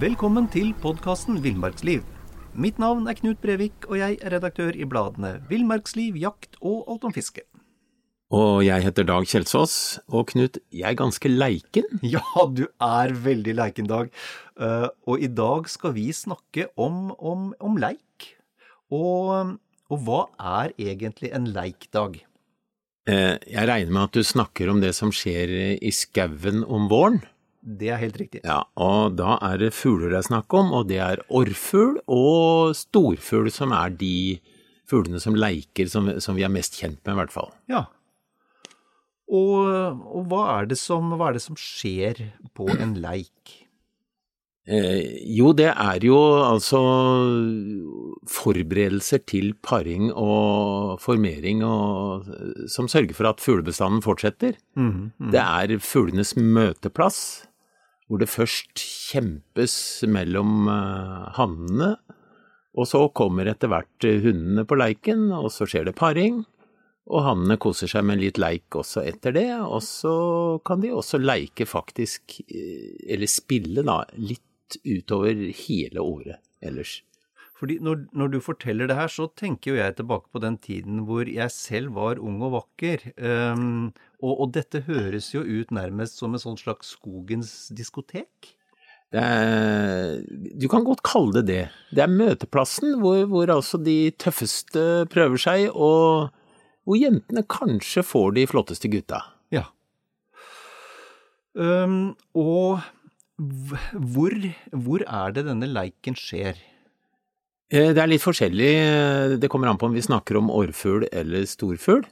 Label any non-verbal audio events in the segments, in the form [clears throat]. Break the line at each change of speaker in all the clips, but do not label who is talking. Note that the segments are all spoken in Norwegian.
Velkommen til podkasten Villmarksliv. Mitt navn er Knut Brevik, og jeg er redaktør i bladene Villmarksliv, Jakt og Alt om fiske.
Og jeg heter Dag Kjelsås, og Knut, jeg er ganske leiken. [laughs]
Ja, du er veldig leiken, Dag. Eh, og i dag skal vi snakke om, om, om leik. Og, og hva er egentlig en leik, Dag?
Eh, Jeg regner med at du snakker om det som skjer i skauen om våren.
Det er helt riktig.
Ja, og da er det fugler det er snakk om, og det er orrfugl og storfugl som er de fuglene som leiker som, som vi er mest kjent med, i hvert fall.
Ja. Og, og hva, er det som, hva er det som skjer på en leik?
Eh, jo, det er jo altså forberedelser til paring og formering og, som sørger for at fuglebestanden fortsetter. Det er fuglenes møteplass, hvor det først kjempes mellom uh, hannene, og så kommer etter hvert eh, hundene på leiken, og så skjer det paring. Og hannene koser seg med litt leik også etter det, og så kan de også leike faktisk, eh, eller spille da, litt utover hele året ellers.
Fordi når, når du forteller det her, så tenker jo jeg tilbake på den tiden hvor jeg selv var ung og vakker. Um, og, og dette høres jo ut nærmest som en sånn slags skogens diskotek.
Det er, du kan godt kalle det det. Det er møteplassen hvor, hvor altså de tøffeste prøver seg, og hvor jentene kanskje får de flotteste gutta.
Ja. Um, og hvor, hvor er det denne leiken skjer?
Eh, Det er litt forskjellig, det kommer an på om vi snakker om orrfugl eller storfugl.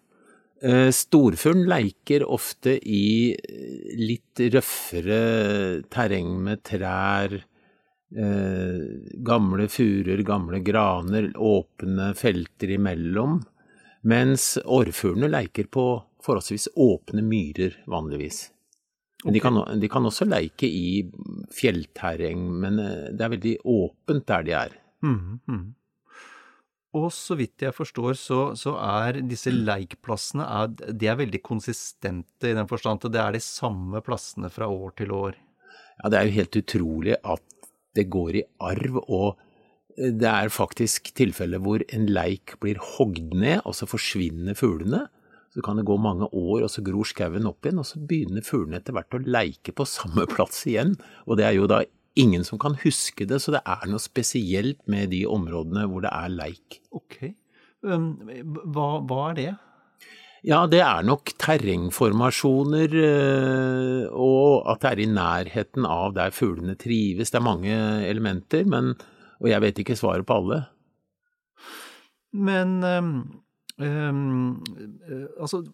Eh, Storfuglen leiker ofte i eh, litt røffere terreng med trær, eh, gamle furer, gamle graner, åpne felter imellom, mens orrfuglene leiker på forholdsvis åpne myrer vanligvis. Okay. de, kan, de kan også leike i fjellterreng, men eh, det er veldig åpent der de er.
Mhm, mhm. Og så vidt jeg forstår, så, så er disse leikplassene er, de er veldig konsistente i den forstand at det er de samme plassene fra år til år.
Ja, det er jo helt utrolig at det går i arv, og det er faktisk tilfeller hvor en leik blir hogd ned, og så forsvinner fuglene. Så kan det gå mange år, og så gror skauen opp igjen, og så begynner fuglene etter hvert å leike på samme [laughs] plass igjen. Og det er jo da ingen som kan huske det, så det er noe spesielt med de områdene hvor det er leik.
Ok. Hva, hva er det?
Ja, det er nok terrengformasjoner, øh, og at det er i nærheten av der fuglene trives. Det er mange elementer, men, og jeg vet ikke svaret på alle.
Men um, um, altså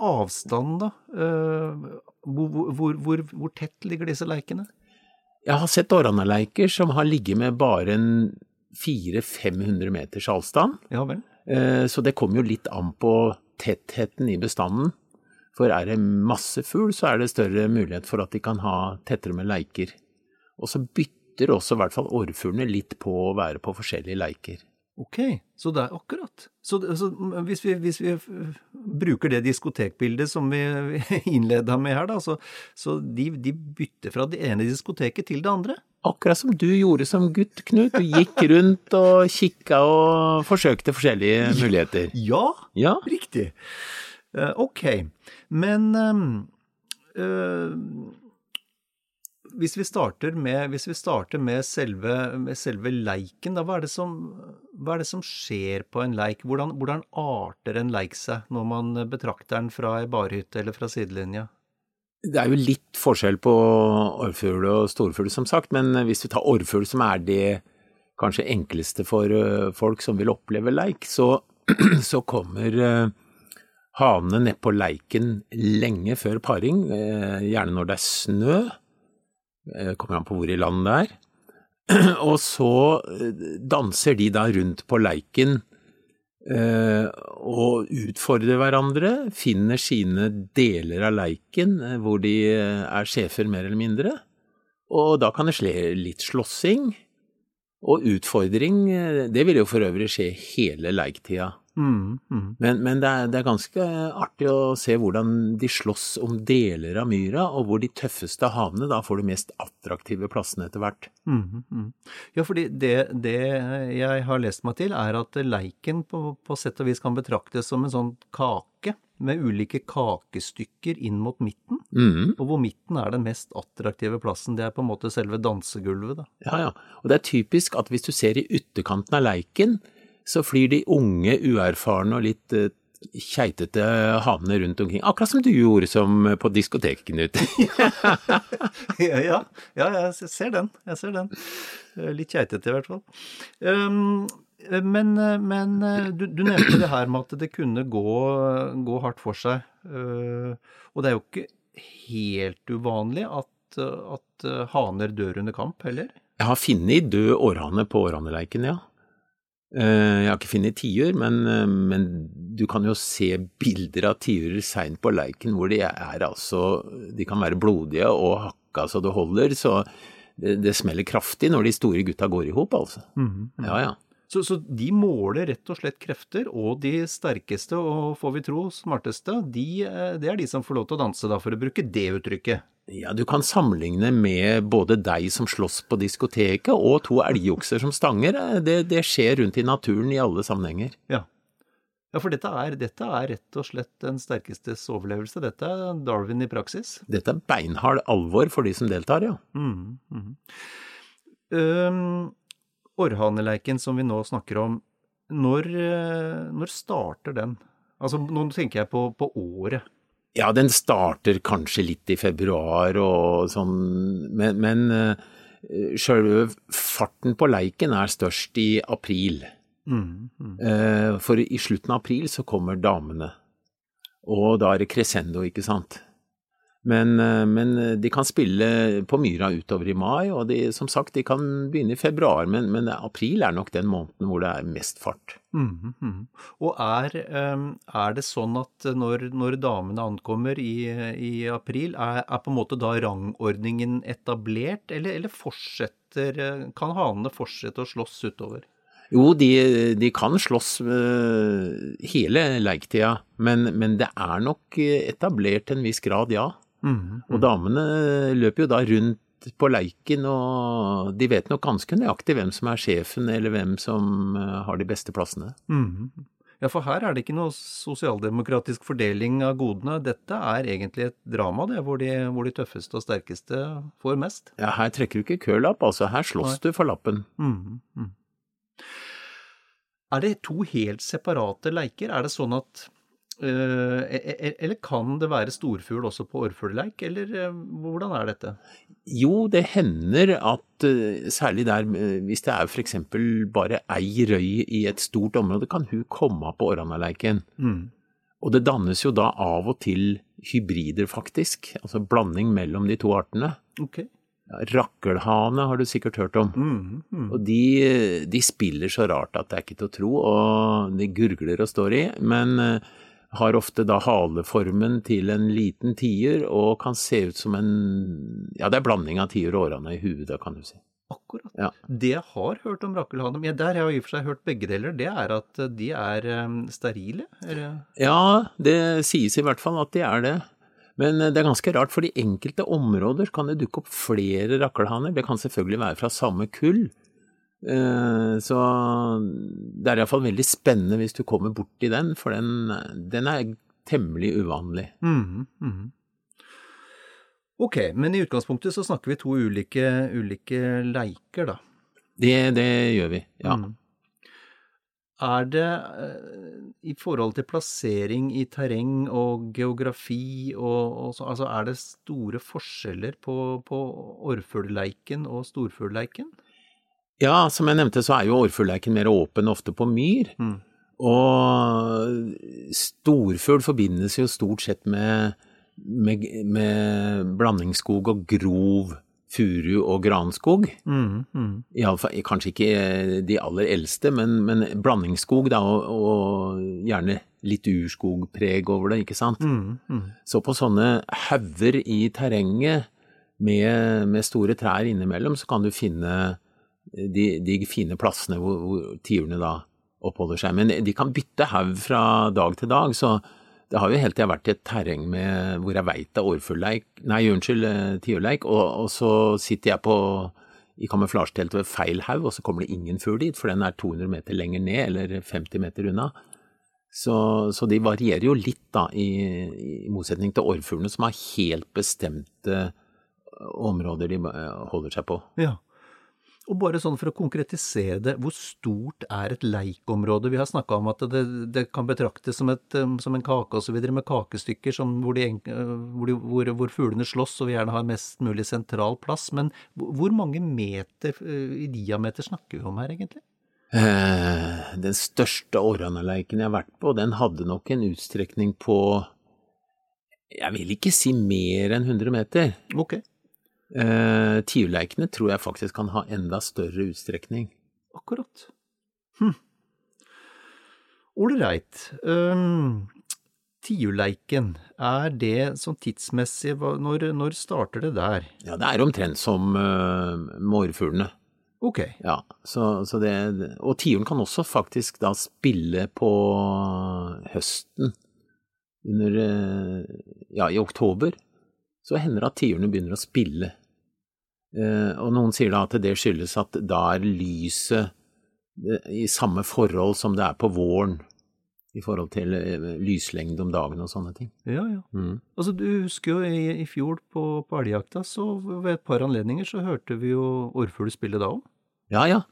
Avstanden, da? Uh, hvor, hvor, hvor, hvor tett ligger disse leikene?
Jeg har sett åranaleiker som har ligget med bare en 400-500 meters avstand.
Ja vel?
Eh, Så det kommer jo litt an på tettheten i bestanden. For er det masse fugl, så er det større mulighet for at de kan ha tettere med leiker. Og så bytter også i hvert fall orrfuglene litt på å være på forskjellige leiker.
Ok, så det er akkurat. Så, så hvis, vi, hvis vi bruker det diskotekbildet som vi [laughs] innleda med her, da, så, så de, de bytter fra det ene diskoteket til det andre?
Akkurat som du gjorde som gutt, Knut. Du gikk [laughs] rundt og kikka og forsøkte forskjellige muligheter.
Ja,
Ja,
riktig. Eh, ok, men øh, hvis vi starter med, vi starter med, selve, med selve leiken, da, hva er, som, hva er det som skjer på en leik? Hvordan, hvordan arter en leik seg når man betrakter den fra ei barhytte eller fra sidelinja?
Det er jo litt forskjell på orrfugl og storfugl, som sagt, men hvis vi tar orrfugl, som er det kanskje enkleste for eh, folk som vil oppleve leik, så, [clears throat] så kommer uh, hanene nedpå leiken lenge før paring, uh, gjerne når det er snø. Uh, kommer an på hvor i landet det er. [clears throat] Og så danser de da rundt på leiken og utfordrer hverandre, finner sine deler av leiken hvor de er sjefer mer eller mindre. Og da kan det skje litt slåssing. Og utfordring, eh, det vil jo for øvrig skje hele leiktida. Mm, mm. Men, men det, er, det, er, ganske artig å se hvordan de slåss om deler av myra, og hvor de tøffeste havene da får de mest attraktive plassene etter hvert. Mm,
mm, ja, fordi det, det, jeg har lest meg til, er at leiken på, på sett og vis kan betraktes som en sånn kake med ulike kakestykker inn mot midten. Mm. Og hvor midten er den mest attraktive plassen. Det er på en måte selve dansegulvet, da.
Ja, ja. Og det er typisk at hvis du ser i ytterkanten av leiken, så flyr de unge, uerfarne og litt uh, keitete hanene rundt omkring. Akkurat som du gjorde som på diskoteket, Knut. [laughs]
ja, ja, ja, jeg ser den. Jeg ser den. Litt keitete i hvert fall. Um, men, men du, du, nevnte det her med at det kunne gå, gå hardt for seg. Uh, og det er jo ikke helt uvanlig at, at haner dør under kamp, heller?
Jeg har funnet død århane på århaneleiken, ja. Eh, jeg har ikke funnet tiur, men, eh, men, du kan jo se bilder av tiurer seint på leiken hvor de er altså De kan være blodige og hakka så det holder, så det, det smeller kraftig når de store gutta går i hop, altså. Mm -hmm. Ja, ja.
Så, så, de måler rett og slett krefter, og de sterkeste og får vi tro smarteste, de, eh, det er de som får lov til å danse, da, for å bruke det uttrykket.
Ja, du kan sammenligne med både deg som slåss på diskoteket og to elgokser som stanger. Det, det, skjer rundt i naturen i alle sammenhenger.
Ja, ja for dette er, dette er, rett og slett den sterkestes overlevelse. Dette er Darwin i praksis.
Dette er beinhard alvor for de som deltar, ja. Mm,
mm. Um, Orrhaneleiken som vi nå snakker om, når, eh, når starter den? Altså, nå tenker jeg på, på året.
Ja, den starter kanskje litt i februar og sånn, men, men uh, sjølve farten på leiken er størst i april. Mm, mm. Uh, for i slutten av april så kommer damene, og da er det crescendo, ikke sant. Men, eh, men, eh, de kan spille på Myra utover i mai, og de, som sagt, de kan begynne i februar, men, men april er nok den måneden hvor det er mest fart. Mm,
-hmm. Og er, er, det sånn at når, når damene ankommer i, i april, er, er, på en måte da rangordningen etablert, eller, eller fortsetter, kan hanene fortsette å slåss utover?
Jo, de, de kan slåss hele leiktida, men, men det er nok etablert til en viss grad, ja. Mm, Og damene løper jo da rundt på leiken, og de vet nok ganske nøyaktig hvem som er sjefen, eller hvem som eh, har de beste plassene. Mm.
Ja, for her er det ikke noe sosialdemokratisk fordeling av godene. Dette er egentlig et drama, det, hvor de, hvor de tøffeste og sterkeste får mest.
Ja, her trekker du ikke kølapp, altså. Her slåss Nei. du for lappen. Mm, mm.
Er det to helt separate leiker? Er det sånn at eller kan det være storfugl også på orrfuglleik, eller eh, hvordan er dette?
Jo, det hender at eh, særlig der hvis det er f.eks. bare ei røy i et stort område, kan hun komme på orranaleiken. Mm. Og det dannes jo da av og til hybrider, faktisk. Altså blanding mellom de to artene.
Okay.
Rakkelhane har du sikkert hørt om. Mm, mm. Og de, de, spiller så rart at det er ikke til å tro, og de gurgler og står i. Men har ofte da haleformen til en liten tier og kan se ut som en Ja, det er blanding av tier og årene i huet, kan du si.
Akkurat. Ja. Det jeg har hørt om rakkelhaner, ja, der har jeg i og for seg hørt begge deler, det er at de er um, sterile? Eller?
Ja, det sies i hvert fall at de er det. Men eh, det er ganske rart, for i enkelte områder kan det dukke opp flere rakkelhaner. Det kan selvfølgelig være fra samme kull, så det er iallfall veldig spennende hvis du kommer borti den, for den, den er temmelig uvanlig.
Mm -hmm. Ok, men i utgangspunktet så snakker vi to ulike, ulike leiker, da.
Det, det gjør vi, ja.
Mm. Er det eh, i forhold til plassering i terreng og geografi og, og så, altså er det store forskjeller på, på orrfuglleiken og storfuglleiken?
Ja, som jeg nevnte så er jo årfuglleiken mer åpen ofte på myr.
Mm.
Og storfugl forbindes jo stort sett med, med, med blandingsskog og grov furu og granskog.
Mm, mm.
Iallfall kanskje ikke de aller eldste, men, men blandingsskog da, og, og, gjerne litt urskogpreg over det, ikke sant.
Mm, mm.
Så på sånne hauger i terrenget med, med, store trær innimellom, så kan du finne de, de fine plassene hvor, hvor tiurene da oppholder seg. Men de kan bytte haug fra dag til dag, så det har jo hele tida vært et terreng med, hvor jeg veit det er årfuglleik, nei, unnskyld, eh, tiurleik, og, og, så sitter jeg på i kamuflasjeteltet ved feil haug, og så kommer det ingen fugl dit, for den er 200 meter lenger ned, eller 50 meter unna. Så, så de varierer jo litt, da, i, i motsetning til orrfuglene, som har helt bestemte områder de holder seg på.
Ja. Og bare sånn for å konkretisere det, hvor stort er et leikområde? Vi har snakka om at det, det, kan betraktes som, et, um, som en kake osv., med kakestykker som, hvor, de, uh, hvor, de, hvor, hvor, fuglene slåss og vi gjerne har mest mulig sentral plass. Men hvor mange meter uh, i diameter snakker vi om her, egentlig?
Eh, den største orranaleiken jeg har vært på, den hadde nok en utstrekning på Jeg vil ikke si mer enn 100 meter.
Ok.
Uh, Tiurleikene tror jeg faktisk kan ha enda større utstrekning.
Akkurat. Hm. Ålreit. Um, Tiurleiken, er det sånn tidsmessig når, når, starter det der?
Ja, det er omtrent som uh, mårfuglene.
Ok.
Ja, så, så det, og tiuren kan også faktisk da spille på høsten. Under Ja, i oktober så hender det at tiurene begynner å spille. Eh, og noen sier da at det skyldes at da er lyset eh, i samme forhold som det er på våren, i forhold til eh, lyslengde om dagen og sånne ting.
Ja, ja.
Mm.
Altså, du husker jo i, i fjor på, på elgjakta, så ved et par anledninger så hørte vi jo orrfugl spille da òg.
Ja, ja.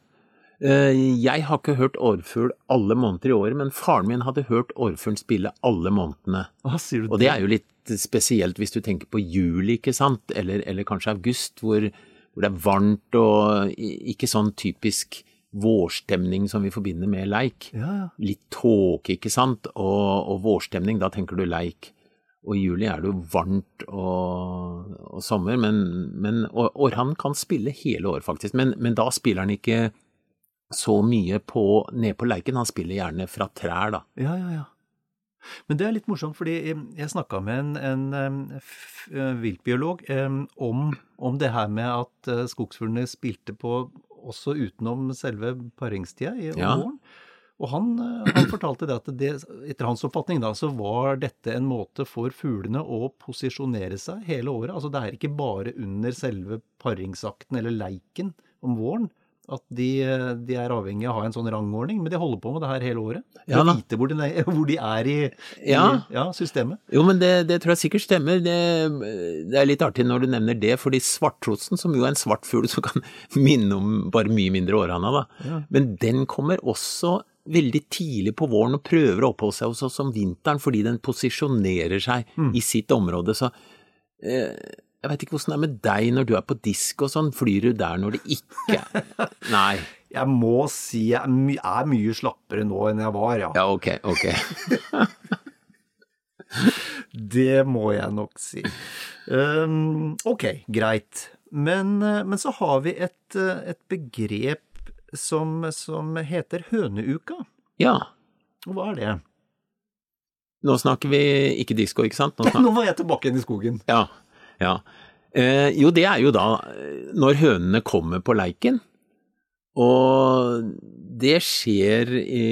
Jeg har ikke hørt orrfugl alle måneder i året, men faren min hadde hørt orrfuglen spille alle månedene.
Hva sier du det?
og det er jo litt spesielt hvis du tenker på juli, ikke sant, eller, eller kanskje august, hvor, hvor, det er varmt og ikke sånn typisk vårstemning som vi forbinder med leik.
Ja, ja.
Litt tåke, ikke sant, og, og, vårstemning, da tenker du leik. Og i juli er det jo varmt og, og sommer, men, men Orhan kan spille hele året, faktisk. Men, men da spiller han ikke så mye på, ned på leiken. Han spiller gjerne fra trær, da.
Ja, ja, ja. Men det er litt morsomt, fordi jeg snakka med en, en viltbiolog om, om, det her med at skogsfuglene spilte på også utenom selve paringstida i
ja.
våren. Og han, han, fortalte det at det, etter hans oppfatning da, så var dette en måte for fuglene å posisjonere seg hele året. Altså det er ikke bare under selve paringsakten eller leiken om våren at de, de, er avhengig av å ha en sånn rangordning, men de holder på med det her hele året.
Ja,
å vite hvor de, [laughs] hvor de er i, i
ja.
ja, systemet.
Jo, men det, det, tror jeg sikkert stemmer. Det, det, er litt artig når du nevner det, fordi svarttrosten, som jo er en svart fugl som kan [laughs] minne om bare mye mindre århanna, da,
Ja.
men den kommer også veldig tidlig på våren og prøver å oppholde seg hos oss om vinteren fordi den posisjonerer seg i sitt område. Så eh, jeg veit ikke hvordan det er med deg når du er på disk og sånn, flyr du der når det ikke er [laughs] Nei.
Jeg må si jeg er, my er mye slappere nå enn jeg var, ja.
Ja, ok, ok. [laughs]
Det må jeg nok si. Um, ok, greit. Men, eh, men, så har vi et, eh, et begrep som, som, heter høneuka.
Ja.
Og hva er det?
Nå snakker vi ikke disko, ikke sant? Nå, [laughs]
Nå var jeg tilbake igjen i skogen.
Ja. Ja. Eh, jo, det er jo da når hønene kommer på leiken. Og det skjer i,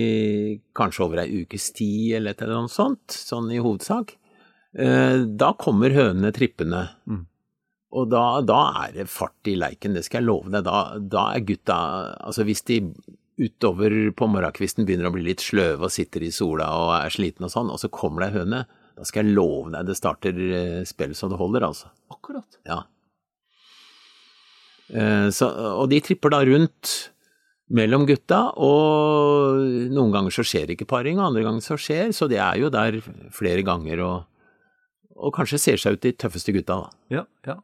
kanskje over ei ukes tid eller et eller annet sånt, sånn i hovedsak. Eh, da kommer hønene trippende.
Mm.
Og da, da, er det fart i leiken, det skal jeg love deg. Da, da er gutta Altså hvis de utover på morgenkvisten begynner å bli litt sløve og sitter i sola og er slitne og sånn, og så kommer det ei høne, Da skal jeg love deg det starter spillet spill så det holder, altså.
Akkurat.
Ja. Eh, Så, og de tripper da rundt mellom gutta, og noen ganger så skjer ikke paring, og andre ganger så skjer, så de er jo der flere ganger og, og kanskje ser seg ut de tøffeste gutta, da.
Ja, ja.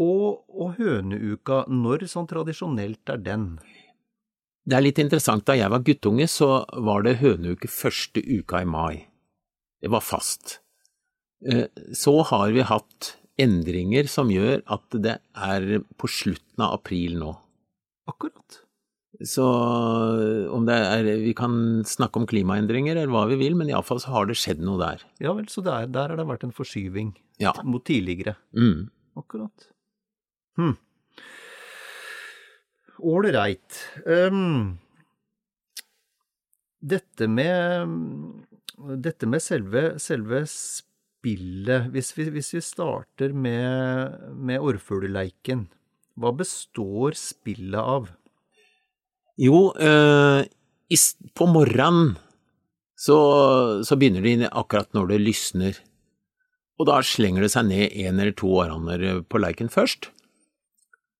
Og, og høneuka, når sånn tradisjonelt er den?
Det er litt interessant, da jeg var guttunge, så var det høneuke første uka i mai. Det var fast. Eh, Så har vi hatt endringer som gjør at det er på slutten av april nå.
Akkurat.
Så om det er Vi kan snakke om klimaendringer eller hva vi vil, men iallfall så har det skjedd noe der.
Ja vel, så der, der har det vært en forskyving
Ja.
mot tidligere.
Mm.
Akkurat. Hm. Ålreit. Um, dette med Dette med selve, selve spillet hvis vi, hvis vi starter med, med orrfugleleiken, hva består spillet av?
Jo, eh, i på morgenen så, så begynner de akkurat når det lysner. Og da slenger det seg ned en eller to århaner på leiken først.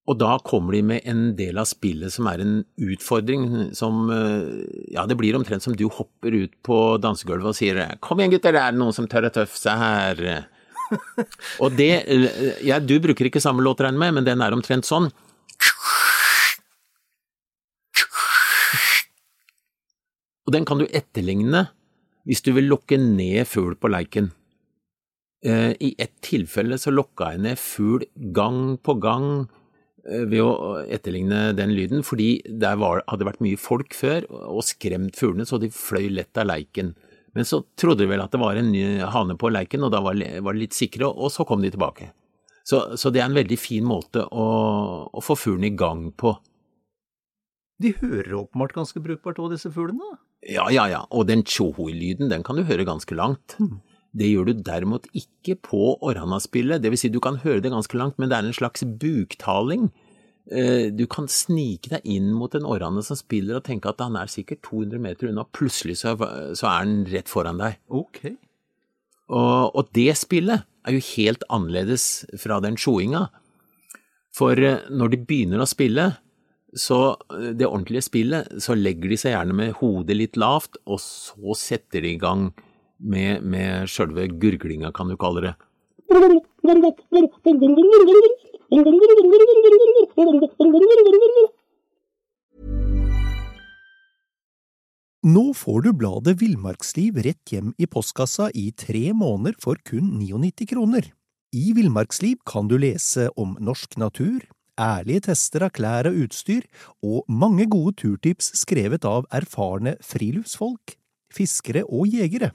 Og da kommer de med en del av spillet som er en utfordring som eh, Ja, det blir omtrent som du hopper ut på dansegulvet og sier 'Kom igjen, gutter, det er noen som tør å tøffe seg her'. [laughs] og det ja, Du bruker ikke samme låt, regner med, men den er omtrent sånn. Og den kan du etterligne hvis du vil lokke ned fugl på leiken. Eh, I ett tilfelle så lokka jeg ned fugl gang på gang eh, ved å etterligne den lyden, fordi der var, hadde vært mye folk før og skremt fuglene så de fløy lett av leiken. Men så trodde de vel at det var en ny hane på leiken, og da var var de litt sikre, og så kom de tilbake. Så, så det er en veldig fin måte å, å få fuglen i gang på.
De hører åpenbart ganske brukbart òg, disse fuglene.
Ja, ja, ja, og den tjohoi-lyden, den kan du høre ganske langt. Det gjør du derimot ikke på orrhanaspillet, det vil si du kan høre det ganske langt, men det er en slags buktaling. Eh, Du kan snike deg inn mot en orrhane som spiller og tenke at han er sikkert 200 meter unna, plutselig så, så er han rett foran deg.
Ok.
Og, og det spillet er jo helt annerledes fra den tjoinga. For eh, når de begynner å spille, så eh, det ordentlige spillet, så legger de seg gjerne med hodet litt lavt, og så setter de i gang med, med sjølve gurglinga, kan du kalle det.
Nå får du bladet Villmarksliv rett hjem i postkassa i tre måneder for kun 99 kroner. I Villmarksliv kan du lese om norsk natur, ærlige tester av klær og utstyr, og mange gode turtips skrevet av erfarne friluftsfolk, fiskere og jegere.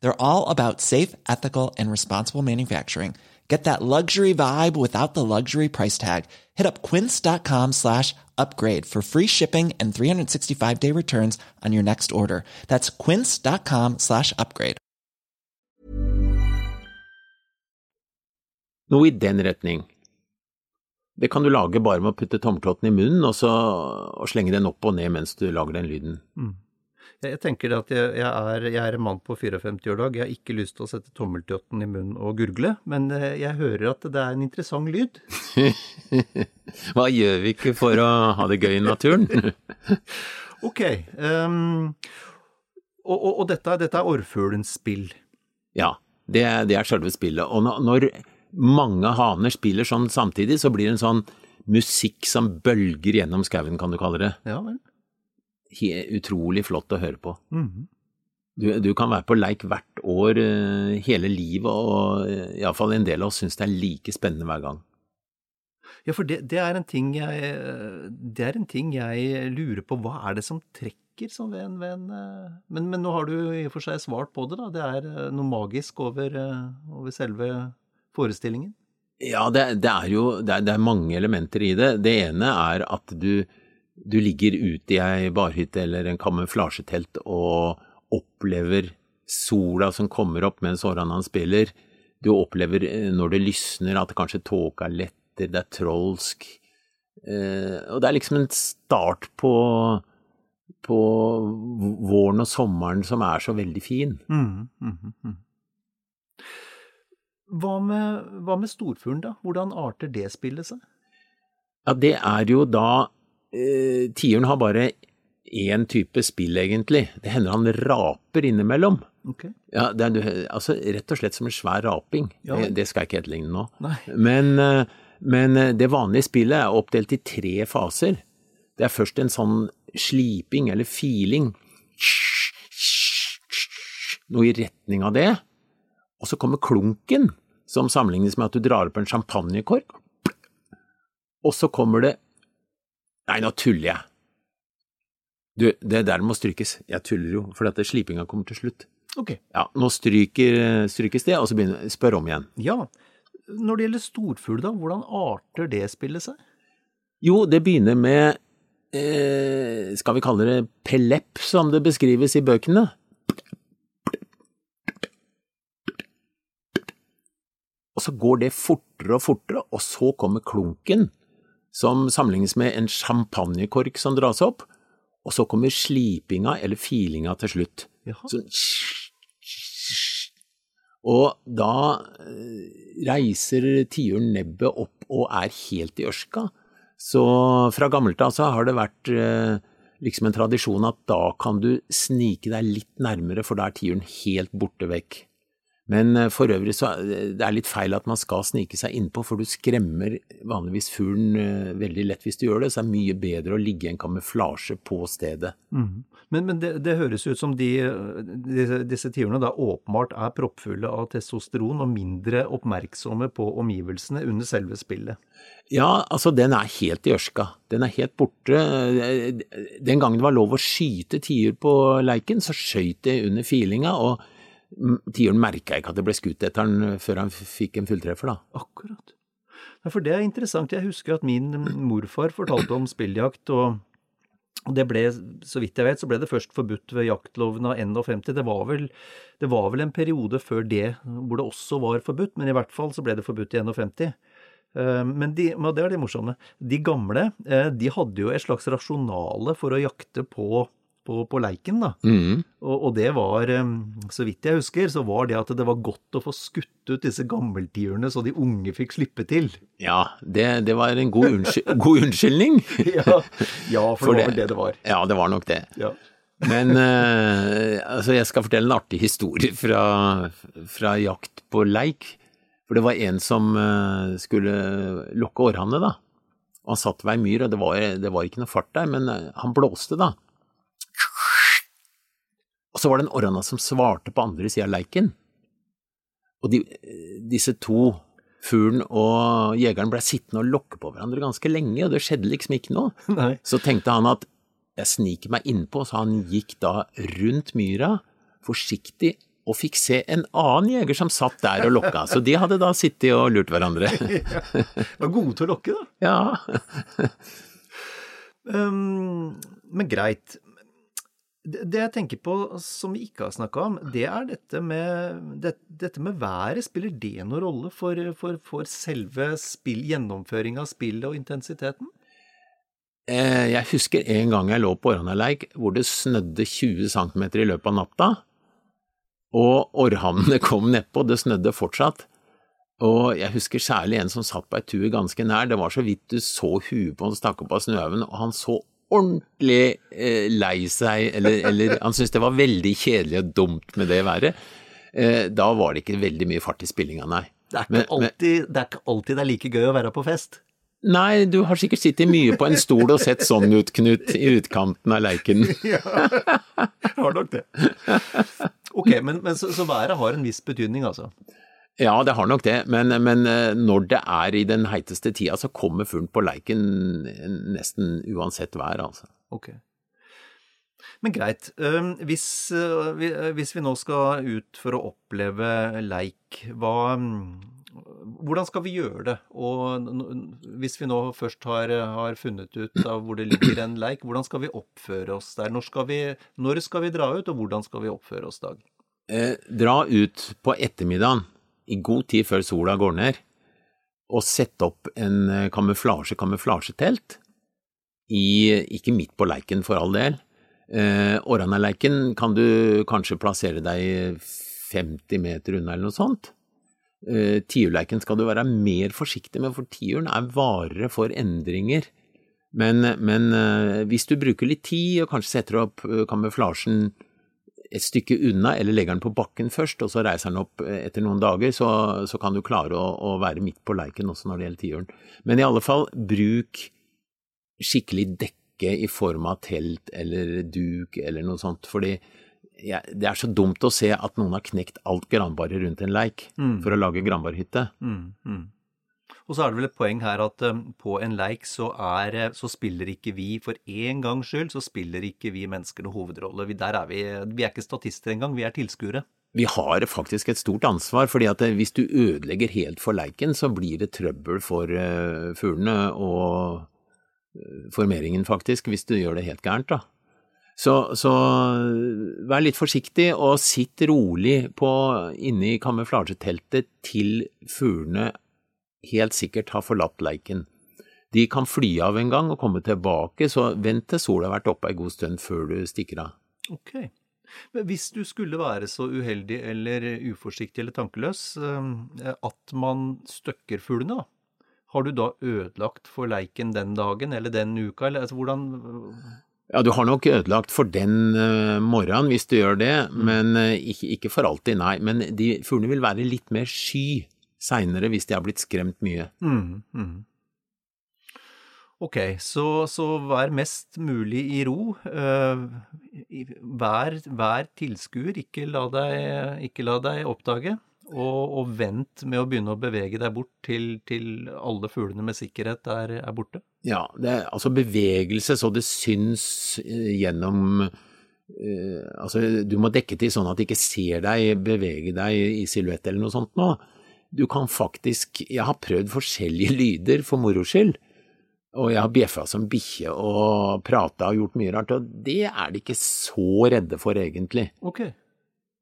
They're all about safe, ethical, and responsible manufacturing. Get that luxury vibe without the luxury price tag. Hit up quince.com slash upgrade for free shipping and 365 day returns on your next order. That's quince.com slash upgrade.
Noe i den retning. Det kan du lage bare med å putte tommeltotten i munnen, og så og slenge den opp og ned mens du lager den lyden.
Jeg, jeg tenker det at jeg, jeg, er, jeg er en mann på 54 år dag. Jeg har ikke lyst til å sette tommeltotten i munnen og gurgle, men eh, jeg hører at det er en interessant lyd. [laughs]
Hva gjør vi ikke for å ha det gøy i naturen? [laughs]
Ok. Um, og, og, og dette, dette er orrfuglens spill.
Ja, det, det er selve spillet. Og når, når mange haner spiller sånn samtidig, så blir det en sånn musikk som bølger gjennom skauen, kan du kalle det.
Ja vel.
Utrolig flott å høre på.
Mhm.
Du, du kan være på leik hvert år eh, hele livet, og uh, iallfall en del av oss syns det er like spennende hver gang.
Ja, for det, det, er en ting jeg, det er en ting jeg lurer på. Hva er det som trekker sånn som ved en, ved en eh, men, men nå har du i og for seg svart på det, da. Det er eh, noe magisk over, eh, over selve forestillingen.
Ja, det, det er jo det er, det er mange elementer i det. Det ene er at du, du ligger ute i ei barhytte eller en kamuflasjetelt og opplever sola som kommer opp mens Orhanan spiller. Du opplever eh, når det lysner at kanskje tåka letter, det er trolsk. Eh, og det er liksom en start på, på våren og sommeren som er så veldig fin.
Mm, mm, mm. Hva med, hva med storfuglen, da? Hvordan arter det spillet seg?
Ja, det er jo da eh, Tiuren har bare én type spill, egentlig. Det hender han raper innimellom.
Okay.
Ja, det er altså, rett og slett som en svær raping.
Ja.
Det, det skal jeg ikke etterligne nå.
Nei.
Men, eh, men eh, det vanlige spillet er oppdelt i tre faser. Det er først en sånn sliping eller filing. Noe i retning av det. Og så kommer klunken, som sammenlignes med at du drar opp en champagnekork. Og så kommer det Nei, nå tuller jeg. Du, det der må strykes. Jeg tuller jo, for at slipinga kommer til slutt.
Ok.
Ja, nå stryker, strykes det, og så begynner spør om igjen.
Ja. Når det gjelder storfugl, da, hvordan arter det spillet seg?
Jo, det begynner med eh, Skal vi kalle det pelepp, som det beskrives i bøkene? Og så går det fortere og fortere, og så kommer klunken, som sammenlignes med en champagnekork som dras opp, og så kommer slipinga eller filinga til slutt. Sånn Og da eh, reiser tiuren nebbet opp og er helt i ørska. Så fra gammelt av så har det vært eh, liksom en tradisjon at da kan du snike deg litt nærmere, for da er tiuren helt borte vekk. Men eh, for øvrig så det er litt feil at man skal snike seg innpå, for du skremmer vanligvis fuglen eh, veldig lett hvis du gjør det, så det er mye bedre å ligge i en kamuflasje på stedet.
Men, men det, det høres ut som de, disse, disse tiurene da åpenbart er proppfulle av testosteron og mindre oppmerksomme på omgivelsene under selve spillet.
Ja, altså den er helt i ørska. Den er helt borte. Den gangen det var lov å skyte tiur på leiken, så skøyt det under filinga, og mm, tiuren merka ikke at det ble skutt etter han før han fikk en fulltreffer, da.
Akkurat. Ja, for det er interessant. Jeg husker at min morfar fortalte om spilljakt, og det ble, så vidt jeg vet, så ble det først forbudt ved jaktloven av 51. Det var vel, det var vel en periode før det hvor det også var forbudt, men i hvert fall så ble det forbudt i 51. Eh, Men de, det er det morsomme. De gamle eh, de hadde jo et slags rasjonale for å jakte på, på, på leiken. da.
Mm.
Og, og det var, så vidt jeg husker, så var det at det var godt å få skutt ut disse gammeltiurene så de unge fikk slippe til.
Ja, det, det var en god, unnskyld, [laughs] god unnskyldning.
Ja, ja for,
For
det var vel det det var.
Ja, det var nok det.
Ja.
Men eh, altså jeg skal fortelle en artig historie fra, fra jakt på leik. For det var en som eh, skulle lokke århanne, da. Han satt ved ei myr, og det var, det var ikke noe fart der, men eh, han blåste, da. Og så var det en orrhanne som svarte på andre sida av leiken. Og de, disse to, fuglen og jegeren, ble sittende og lokke på hverandre ganske lenge, og det skjedde liksom ikke noe. [laughs]
Nei.
Så tenkte han at jeg sniker meg innpå, så han gikk da rundt myra, forsiktig, og fikk se en annen jeger som satt der og lokka. Så de hadde da sittet og lurt hverandre. [laughs]
Var gode til å lokke, da.
Ja.
Um, men greit. Det, jeg tenker på som vi ikke har snakka om, det er dette med, det, dette med været. Spiller det noen rolle for, for, for selve spill, gjennomføringa av spillet og intensiteten?
Eh, Jeg husker en gang jeg lå på Orrhannaleik hvor det snødde 20 cm i løpet av natta, og orrhannene kom nedpå, det snødde fortsatt. Og jeg husker særlig en som satt på ei tue ganske nær, det var så vidt du så huet på han stakk opp av snøhaugen, og han så ordentlig eh, lei seg, eller, eller han syntes det var veldig kjedelig og dumt med det været. Eh, da var det ikke veldig mye fart i spillinga, nei.
Det er,
Men- men-
alltid, det er ikke alltid det er like gøy å være på fest.
Nei, du har sikkert sittet mye på en stol og sett sånn ut, Knut, i utkanten av leiken. [laughs]
Har nok det. Ok, men, men så, så været har en viss betydning, altså.
Ja, det har nok det, men, men eh, når det er i den heiteste tida, så kommer fuglen på leiken nesten uansett vær, altså.
Ok. Men greit. Hvis, øh, øh, hvis vi nå skal ut for å oppleve leik, hva mm, hvordan skal vi gjøre det? Og hvis vi nå først har, har funnet ut av hvor det ligger en leik, hvordan skal vi oppføre oss der? Når skal vi, når skal vi dra ut, og hvordan skal vi oppføre oss, Dag?
Eh, dra ut på ettermiddagen, i god tid før sola går ned, og sette opp en eh, kamuflasje, kamuflasjetelt, i, ikke midt på leiken for all del. Eh, Orranaleiken kan du kanskje plassere deg 50 meter unna eller noe sånt. Eh, Tiurleiken skal du være mer forsiktig med, for tiuren er varere for endringer. Men, men eh, hvis du bruker litt tid og kanskje setter opp eh, kamuflasjen et stykke unna, eller legger den på bakken først, og så reiser den opp eh, etter noen dager, så, så kan du klare å, å være midt på leiken også når det gjelder tiuren. Men i alle fall, bruk skikkelig dekke i form av telt eller duk eller noe sånt, fordi ja, det er så dumt å se at noen har knekt alt granbaret rundt en leik for å lage granbarhytte.
Mm, mm. Og så er det vel et poeng her at um, på en leik så, er, eh, så spiller ikke vi, for en gangs skyld, så spiller ikke vi mennesker noen hovedrolle. Vi, der er vi, vi er ikke statister engang, vi er tilskuere.
Vi har faktisk et stort ansvar, fordi at hvis du ødelegger helt for leiken, så blir det trøbbel for fuglene og formeringen, faktisk, hvis du gjør det helt gærent, da. Så, så vær litt forsiktig, og sitt rolig på, inne i kamuflasjeteltet til fuglene helt sikkert har forlatt leiken. De kan fly av en gang og komme tilbake, så vent til sola har vært oppe en god stund før du stikker av.
Ok. Men hvis du skulle være så uheldig eller uforsiktig eller tankeløs um, at man støkker fuglene, da, har du da ødelagt for leiken den dagen eller den uka, eller altså hvordan
Ja, du har nok ødelagt for den uh, morgenen hvis du gjør det, men uh, ikke, ikke, for alltid, nei. Men de fuglene vil være litt mer sky seinere hvis de har blitt skremt mye.
Mm, mm. Ok, så, så, vær mest mulig i ro. Uh, vær, vær tilskuer, ikke ikke la deg oppdage. Og, og, vent med å begynne å bevege deg bort til, til alle fuglene med sikkerhet er, er borte.
Ja, det er altså bevegelse så det syns uh, gjennom uh, Altså, du må dekke til sånn at de ikke ser deg bevege deg i silhuett eller noe sånt nå. Du kan faktisk Jeg har prøvd forskjellige lyder for moro skyld. Og jeg har bjeffa som bikkje og prata og gjort mye rart, og det er de ikke så redde for, egentlig.
Ok.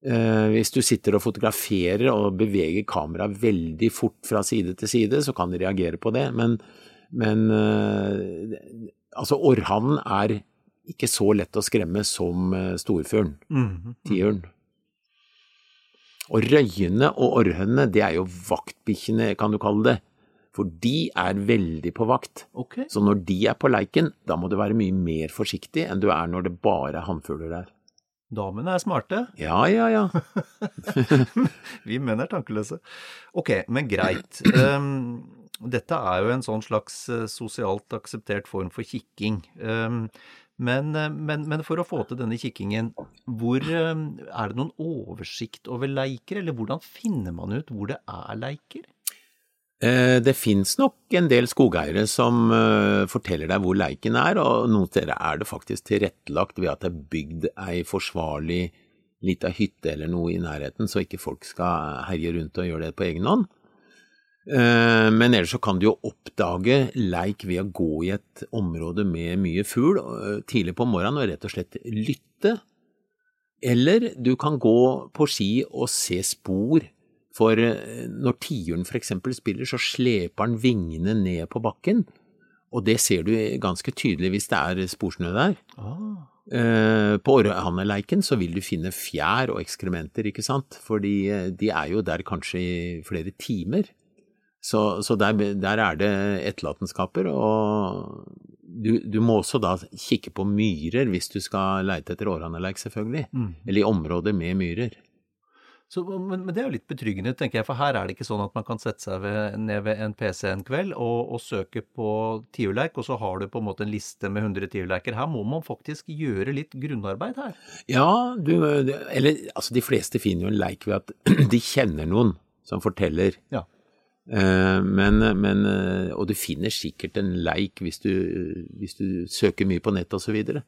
Eh, hvis du sitter og fotograferer og beveger kameraet veldig fort fra side til side, så kan de reagere på det, men, men eh, altså orrhannen er ikke så lett å skremme som eh, storfuglen,
Mm.
tiuren. Og røyene og orrhønene, det er jo vaktbikkjene, kan du kalle det. For de er veldig på vakt.
Okay.
Så når de er på leiken, da må du være mye mer forsiktig enn du er når det bare er hannfugler der.
Damene er smarte.
Ja, ja, ja. [laughs]
Vi menn er tankeløse. Ok, men greit. Um, dette er jo en sånn slags uh, sosialt akseptert form for kikking. Um, men, uh, men, men, for å få til denne kikkingen, hvor, um, er det noen oversikt over leiker, eller hvordan finner man ut hvor det er leiker?
Eh, det fins nok en del skogeiere som forteller deg hvor leiken er, og noen steder er det faktisk tilrettelagt ved at det er bygd ei forsvarlig lita hytte eller noe i nærheten, så ikke folk skal herje rundt og gjøre det på egen hånd. Uh, men ellers så kan du jo oppdage leik ved å gå i et område med mye fugl uh, tidlig på morgenen og rett og slett lytte. Eller du kan gå på ski og se spor for når tiuren for eksempel spiller, så sleper han vingene ned på bakken, og det ser du ganske tydelig hvis det er sporsnø der.
Ah.
På Orrehanneleiken så vil du finne fjær og ekskrementer, ikke sant, fordi de er jo der kanskje i flere timer. Så, så der, der, er det etterlatenskaper, og du, du, må også da kikke på myrer hvis du skal leite etter århanneleik, selvfølgelig, mm. eller i områder med myrer.
Så, men, men, det er jo litt betryggende, tenker jeg, for her er det ikke sånn at man kan sette seg ved, ned ved en PC en kveld og, og søke på tiurleik, og så har du på en måte en liste med 100 tiurleiker. Her må man faktisk gjøre litt grunnarbeid her.
Ja, du, eller altså de fleste finner jo en leik ved at [clears throat] de kjenner noen som forteller.
Ja.
Men, men, og du finner sikkert en leik hvis du, hvis du søker mye på nett videre.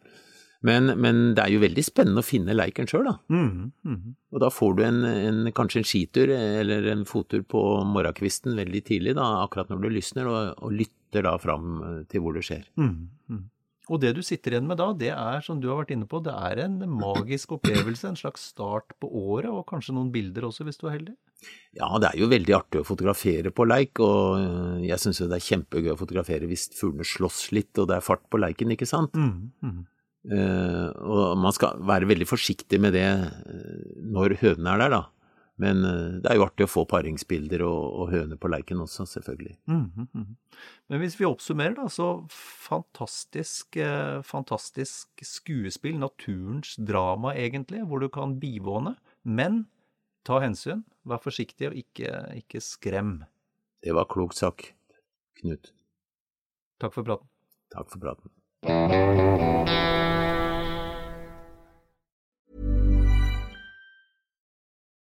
Men, men, det er jo veldig spennende å finne leiken sjøl, da.
Mm, mm.
Og da får du en, en, kanskje en skitur eller en fottur på morgenkvisten veldig tidlig, da, akkurat når du lysner, og, og lytter da fram til hvor det skjer.
Mm. Og det du sitter igjen med da, det er, som du har vært inne på, det er en magisk opplevelse, en slags start på året, og kanskje noen bilder også, hvis du er heldig?
Ja, det er jo veldig artig å fotografere på leik, og jeg syns jo det er kjempegøy å fotografere hvis fuglene slåss litt, og det er fart på leiken, ikke sant?
Mm, mm.
Uh, og man skal være veldig forsiktig med det uh, når hønene er der, da. Men uh, det er jo artig å få paringsbilder og, og høner på leiken også, selvfølgelig.
Mm, mm, Men hvis vi oppsummerer, da, så fantastisk, fantastisk skuespill, naturens drama egentlig, hvor du kan bivåne. Men ta hensyn, vær forsiktig og ikke, ikke skrem.
Det var klokt sagt, Knut.
Takk for praten.
Takk for praten.